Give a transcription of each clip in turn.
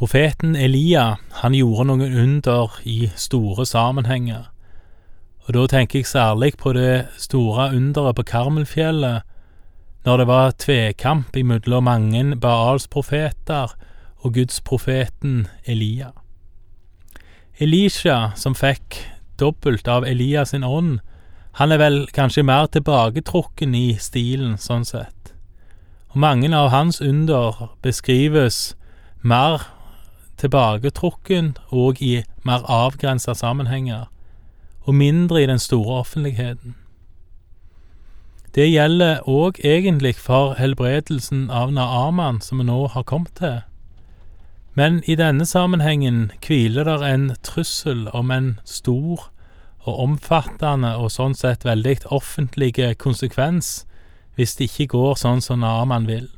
Profeten Elia, han gjorde noen under i store sammenhenger. Og da tenker jeg særlig på det store underet på Karmelfjellet, når det var tvekamp imellom mange Baals profeter og gudsprofeten Elia. Elisha, som fikk dobbelt av Elias sin ånd, han er vel kanskje mer tilbaketrukken i stilen, sånn sett. Og mange av hans under beskrives mer tilbaketrukken og i mer avgrensa sammenhenger, og mindre i den store offentligheten. Det gjelder òg egentlig for helbredelsen av Naaman, som vi nå har kommet til. Men i denne sammenhengen hviler der en trussel om en stor og omfattende og sånn sett veldig offentlige konsekvens hvis det ikke går sånn som Naaman vil.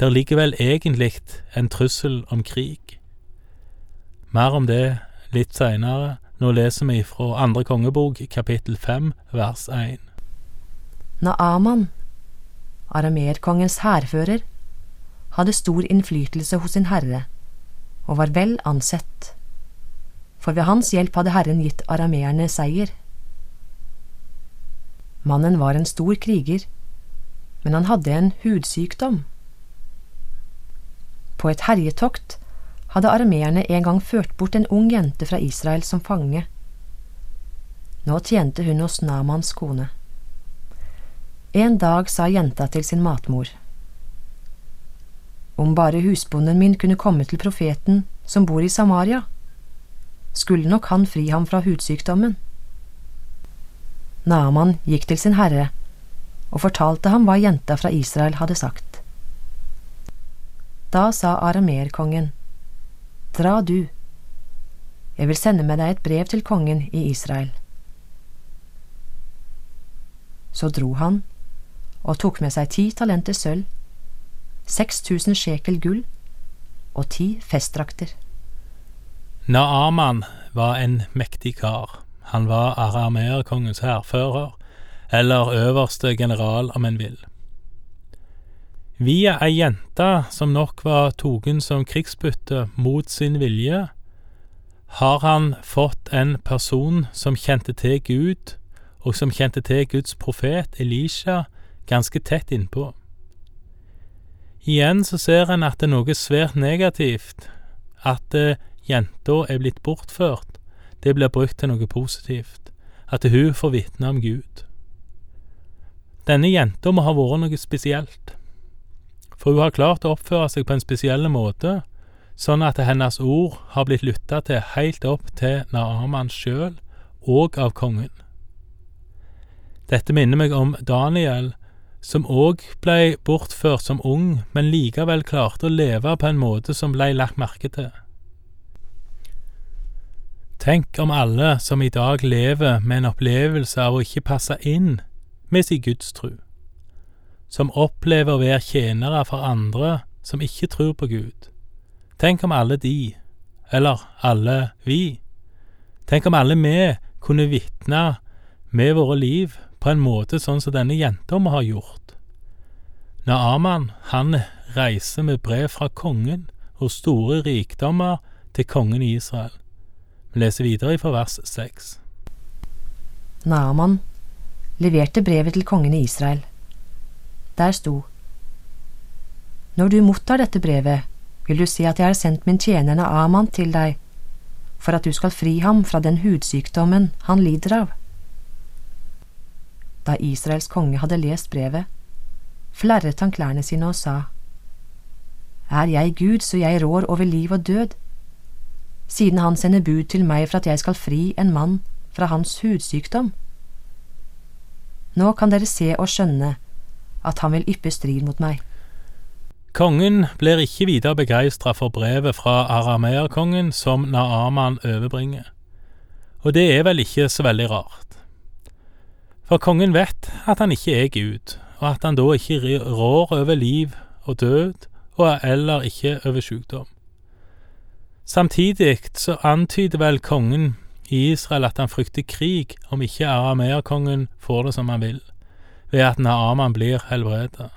Der ligger vel egentlig en trussel om krig. Mer om det litt seinere. Nå leser vi fra andre kongebok, kapittel fem, vers én. Naaman, arameerkongens hærfører, hadde stor innflytelse hos sin herre og var vel ansett, for ved hans hjelp hadde Herren gitt arameerne seier. Mannen var en stor kriger, men han hadde en hudsykdom. På et herjetokt hadde armeerne en gang ført bort en ung jente fra Israel som fange. Nå tjente hun hos Namans kone. En dag sa jenta til sin matmor. Om bare husbonden min kunne komme til profeten som bor i Samaria, skulle nok han fri ham fra hudsykdommen. Naaman gikk til sin herre og fortalte ham hva jenta fra Israel hadde sagt. Da sa arameerkongen, Dra du, jeg vil sende med deg et brev til kongen i Israel. Så dro han og tok med seg ti talenter sølv, 6000 sjekel gull og ti festdrakter. Naaman var en mektig kar. Han var arameerkongens hærfører, eller øverste general, om en vil. Via ei jente som nok var tatt som krigsbytte mot sin vilje, har han fått en person som kjente til Gud, og som kjente til Guds profet Elisha, ganske tett innpå. Igjen så ser en at det er noe svært negativt, at uh, jenta er blitt bortført, det blir brukt til noe positivt, at hun får vitne om Gud. Denne jenta må ha vært noe spesielt, for hun har klart å oppføre seg på en spesiell måte, sånn at hennes ord har blitt lytta til helt opp til Naaman sjøl og av kongen. Dette minner meg om Daniel, som òg ble bortført som ung, men likevel klarte å leve på en måte som ble lagt merke til. Tenk om alle som i dag lever med en opplevelse av å ikke passe inn med sin gudstru, som opplever å være tjenere for andre som ikke tror på Gud. Tenk om alle de, eller alle vi, tenk om alle vi kunne vitne med våre liv på en måte sånn som denne jenta må ha gjort. Naaman, han reiser med brev fra kongen og store rikdommer til kongen i Israel. Vi leser videre fra vers seks. Naaman leverte brevet til kongen i Israel. Der sto Når du mottar dette brevet, vil du si at jeg har sendt min tjenerne Aman til deg, for at du skal fri ham fra den hudsykdommen han lider av. Da Israels konge hadde lest brevet, flerret han klærne sine og sa, Er jeg Gud så jeg rår over liv og død, siden han sender bud til meg for at jeg skal fri en mann fra hans hudsykdom? Nå kan dere se og skjønne at han vil yppe strid mot meg. Kongen blir ikke videre begeistra for brevet fra arameerkongen som Naaman overbringer, og det er vel ikke så veldig rart. For kongen vet at han ikke er Gud, og at han da ikke rår over liv og død, og eller ikke over sykdom. Samtidig så antyder vel kongen i Israel at han frykter krig om ikke arameerkongen får det som han vil, ved at Naaman blir helbredet.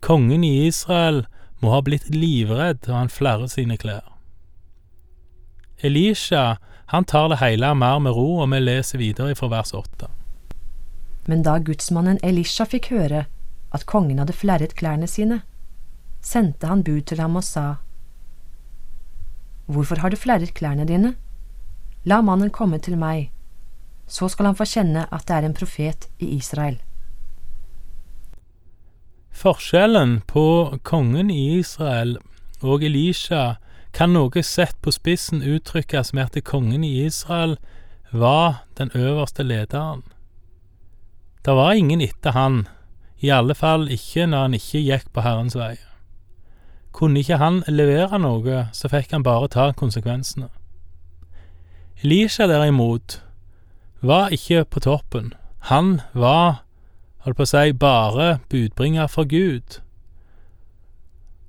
Kongen i Israel må ha blitt livredd og han flerrer sine klær. Elisha han tar det hele mer med ro, og vi leser videre fra vers åtte. Men da gudsmannen Elisha fikk høre at kongen hadde flerret klærne sine, sendte han bud til ham og sa, Hvorfor har du flerret klærne dine? La mannen komme til meg, så skal han få kjenne at det er en profet i Israel. Forskjellen på kongen i Israel og Elisha kan noe sett på spissen uttrykkes med at kongen i Israel var den øverste lederen. Det var ingen etter han, i alle fall ikke når han ikke gikk på Herrens vei. Kunne ikke han levere noe, så fikk han bare ta konsekvensene. Elisha derimot var ikke på toppen. Han var, holdt på å si, bare budbringer for Gud.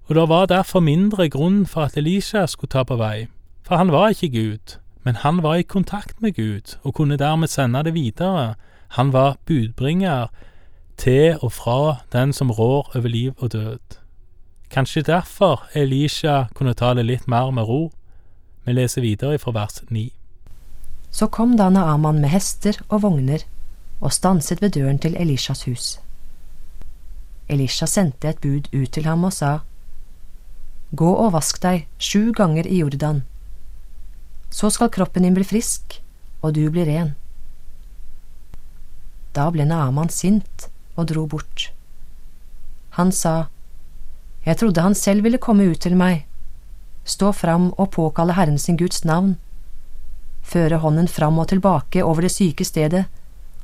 Og det var derfor mindre grunn for at Elisha skulle ta på vei, for han var ikke Gud, men han var i kontakt med Gud og kunne dermed sende det videre. Han var budbringer til og fra den som rår over liv og død. Kanskje derfor Elisha kunne ta det litt mer med ro. Vi leser videre fra vers 9. Så kom da Naaman med hester og vogner og stanset ved døren til Elishas hus. Elisha sendte et bud ut til ham og sa, Gå og vask deg sju ganger i Jordan. Så skal kroppen din bli frisk, og du blir ren. Da ble Naaman sint og dro bort. Han sa, Jeg trodde han selv ville komme ut til meg, stå fram og påkalle Herren sin Guds navn, føre hånden fram og tilbake over det syke stedet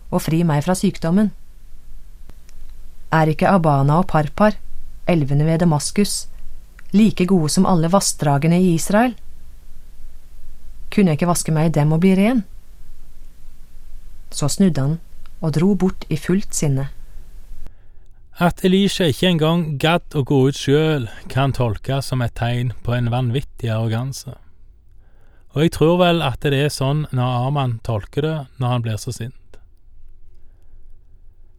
og fri meg fra sykdommen. Er ikke Abana og Parpar, elvene ved Damaskus, like gode som alle vassdragene i Israel? Kunne jeg ikke vaske meg i dem og bli ren? Så snudde han og dro bort i fullt sinne. At Elisha ikke engang gadd å gå ut sjøl, kan tolkes som et tegn på en vanvittig arroganse. Og jeg tror vel at det er sånn når Arman tolker det når han blir så sint.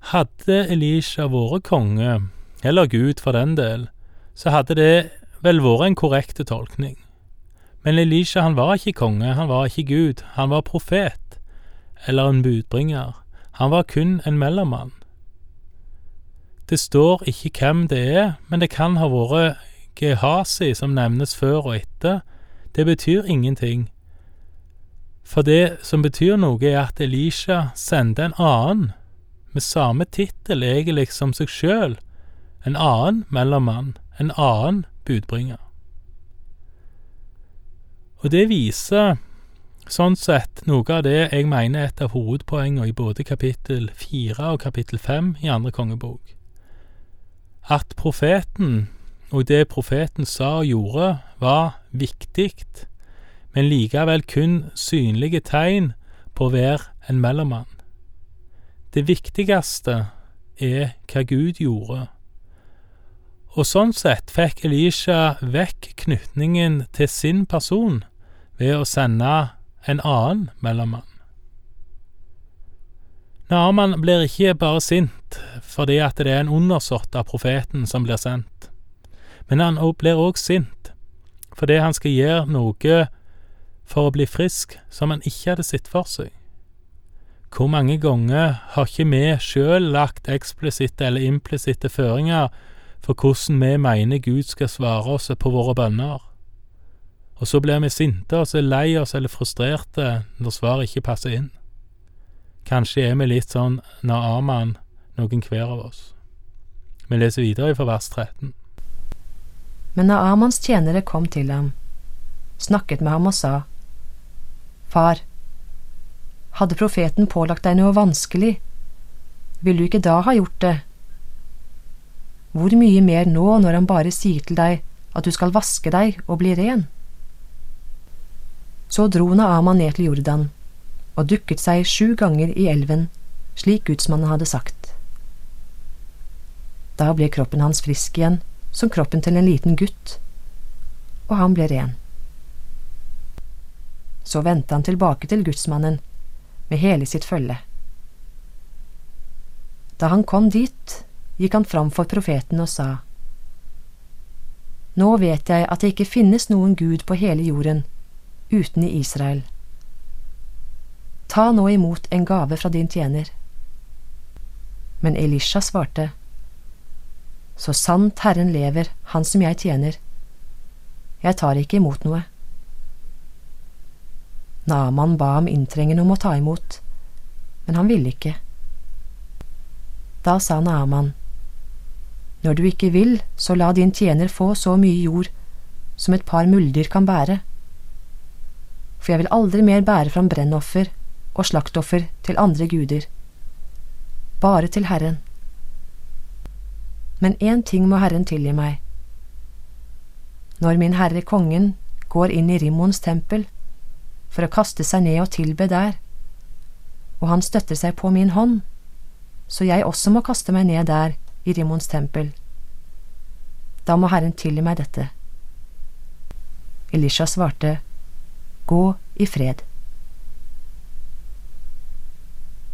Hadde Elisha vært konge, eller Gud for den del, så hadde det vel vært en korrekt tolkning. Men Elisha han var ikke konge, han var ikke Gud, han var profet, eller en budbringer. Han var kun en mellommann. Det står ikke hvem det er, men det kan ha vært Gehazi som nevnes før og etter. Det betyr ingenting. For det som betyr noe, er at Elisha sendte en annen, med samme tittel egentlig som seg sjøl, en annen mellommann, en annen budbringer. Og det viser sånn sett noe av det jeg mener er et av hovedpoengene i både kapittel fire og kapittel fem i andre kongebok. At profeten og det profeten sa og gjorde, var viktig, men likevel kun synlige tegn på å være en mellommann. Det viktigste er hva Gud gjorde og sånn sett fikk Elisha vekk knytningen til sin person ved å sende en annen mellommann. Naaman blir ikke bare sint fordi at det er en undersått av profeten som blir sendt, men han blir òg sint fordi han skal gjøre noe for å bli frisk som han ikke hadde sett for seg. Hvor mange ganger har ikke vi sjøl lagt eksplisitte eller implisitte føringer for hvordan vi mener Gud skal svare oss på våre bønner. Og så blir vi sinte og så lei oss eller frustrerte når svaret ikke passer inn. Kanskje er vi litt sånn når Aman noen hver av oss. Vi leser videre fra vers 13. Men når Amans tjenere kom til ham, snakket med ham og sa, Far, hadde profeten pålagt deg noe vanskelig, ville du ikke da ha gjort det hvor mye mer nå når han bare sier til deg at du skal vaske deg og bli ren? Så dro Naama ned til Jordan og dukket seg sju ganger i elven, slik gudsmannen hadde sagt. Da ble kroppen hans frisk igjen, som kroppen til en liten gutt, og han ble ren. Så vendte han tilbake til gudsmannen med hele sitt følge. Da han kom dit, gikk han fram for profeten og sa, Nå vet jeg at det ikke finnes noen Gud på hele jorden uten i Israel. Ta nå imot en gave fra din tjener. Men Elisha svarte, Så sant Herren lever, Han som jeg tjener, jeg tar ikke imot noe. Naman ba ham inntrengende om å ta imot, men han ville ikke. Da sa Naaman, Når du ikke vil, så la din tjener få så mye jord som et par muldyr kan bære, for jeg vil aldri mer bære fram brennoffer og slaktoffer til andre guder, bare til Herren. Men én ting må Herren tilgi meg. Når min Herre Kongen går inn i Rimmons tempel for å kaste seg ned og tilbe der, og han støtter seg på min hånd, så jeg også må kaste meg ned der i Rimons tempel. Da må Herren tilgi meg dette. Elisha svarte, Gå i fred.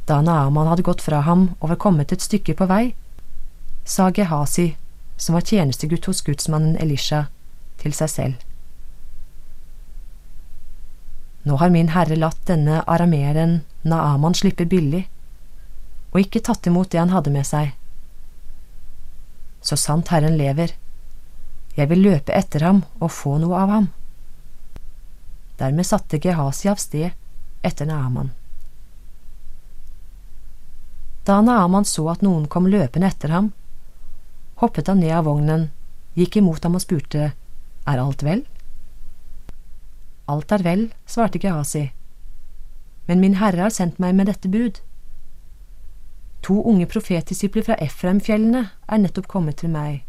Da Naaman hadde gått fra ham og var kommet et stykke på vei, sa Gehazi, som var tjenestegutt hos gudsmannen Elisha, til seg selv. Nå har min herre latt denne arameeren Naaman slippe billig, og ikke tatt imot det han hadde med seg. Så sant Herren lever, jeg vil løpe etter ham og få noe av ham. Dermed satte Gehazi av sted etter Naaman. Da Naaman så at noen kom løpende etter ham, hoppet han ned av vognen, gikk imot ham og spurte Er alt vel? Alt er vel, svarte Gehazi, men min herre har sendt meg med dette bud. To unge profetdisipler fra Efraimfjellene er nettopp kommet til meg.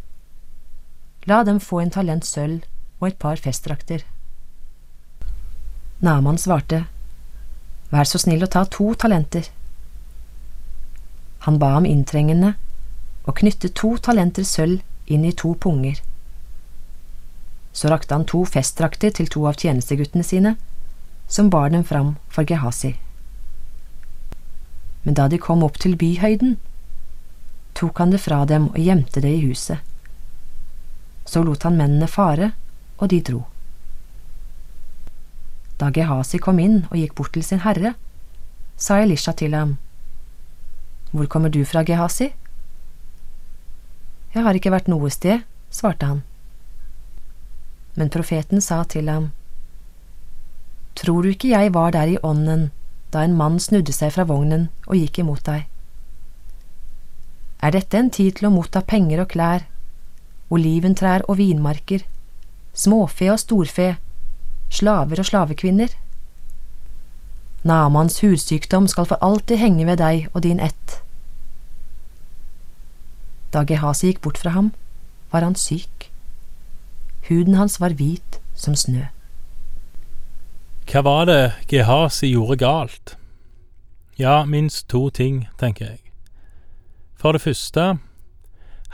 La dem få en talent sølv og et par festdrakter. Naman svarte, Vær så snill å ta to talenter. Han ba ham inntrengende og knyttet to talenter sølv inn i to punger. Så rakte han to festdrakter til to av tjenesteguttene sine, som bar dem fram for Gehazi. Men da de kom opp til byhøyden, tok han det fra dem og gjemte det i huset. Så lot han mennene fare, og de dro. Da Gehazi kom inn og gikk bort til sin herre, sa Elisha til ham, Hvor kommer du fra, Gehazi? Jeg har ikke vært noe sted, svarte han. Men profeten sa til ham, Tror du ikke jeg var der i ånden da en mann snudde seg fra vognen og gikk imot deg? Er dette en tid til å motta penger og klær, oliventrær og vinmarker, småfe og storfe, slaver og slavekvinner. Namans hudsykdom skal for alltid henge ved deg og din ett. Da Gehazi gikk bort fra ham, var han syk. Huden hans var hvit som snø. Hva var det Gehazi gjorde galt? Ja, minst to ting, tenker jeg. For det første,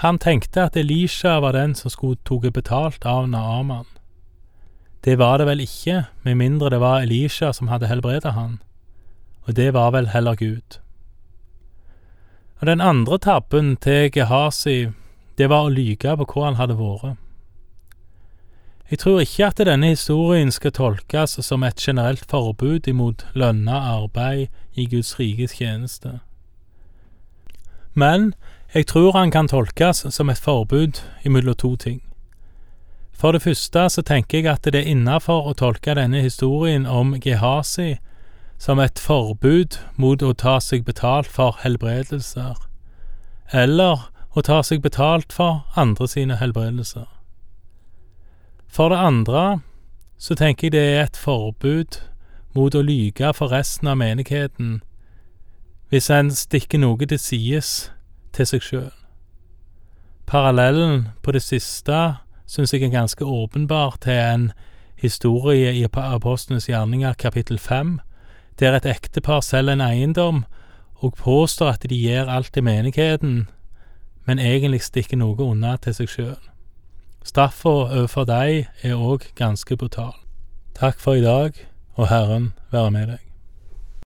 han tenkte at Elisha var den som skulle tatt betalt av Naaman. Det var det vel ikke, med mindre det var Elisha som hadde helbreda han, og det var vel heller Gud. Og Den andre tabben til Gehazi, det var å lyge på hvor han hadde vært. Jeg tror ikke at denne historien skal tolkes som et generelt forbud imot lønna arbeid i Guds rikes tjeneste. Men jeg tror han kan tolkes som et forbud imellom to ting. For det første så tenker jeg at det er innafor å tolke denne historien om Gehazi som et forbud mot å ta seg betalt for helbredelser, eller å ta seg betalt for andre sine helbredelser. For det andre så tenker jeg det er et forbud mot å lyge for resten av menigheten hvis en stikker noe til sides til seg sjøl. Parallellen på det siste syns jeg er ganske åpenbar til en historie i Apostlenes gjerninger kapittel fem, der et ektepar selger en eiendom og påstår at de gir alt til menigheten, men egentlig stikker noe unna til seg sjøl. Straffa overfor deg er òg ganske brutal. Takk for i dag, og Herren være med deg.